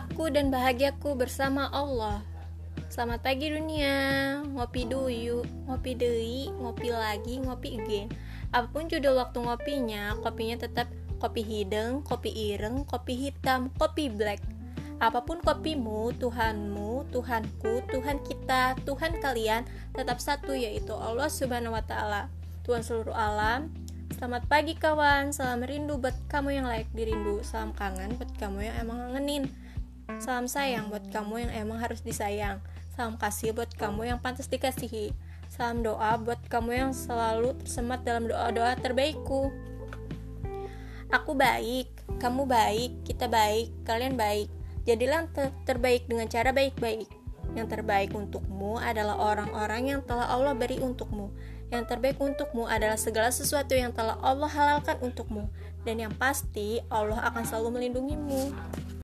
senangku dan bahagiaku bersama Allah. Selamat pagi dunia, ngopi dulu, ngopi dei, ngopi lagi, ngopi again. Apa pun judul waktu ngopinya, kopinya tetap kopi hideng, kopi ireng, kopi hitam, kopi black. Apa pun kopimu, Tuhanmu, Tuhanku, Tuhan kita, Tuhan kalian tetap satu yaitu Allah Subhanahu wa taala. Tuhan seluruh alam, Selamat pagi kawan, salam rindu buat kamu yang layak dirindu Salam kangen buat kamu yang emang ngangenin Salam sayang buat kamu yang emang harus disayang. Salam kasih buat kamu yang pantas dikasihi. Salam doa buat kamu yang selalu tersemat dalam doa-doa terbaikku. Aku baik, kamu baik, kita baik, kalian baik. Jadilah ter terbaik dengan cara baik-baik. Yang terbaik untukmu adalah orang-orang yang telah Allah beri untukmu. Yang terbaik untukmu adalah segala sesuatu yang telah Allah halalkan untukmu, dan yang pasti Allah akan selalu melindungimu.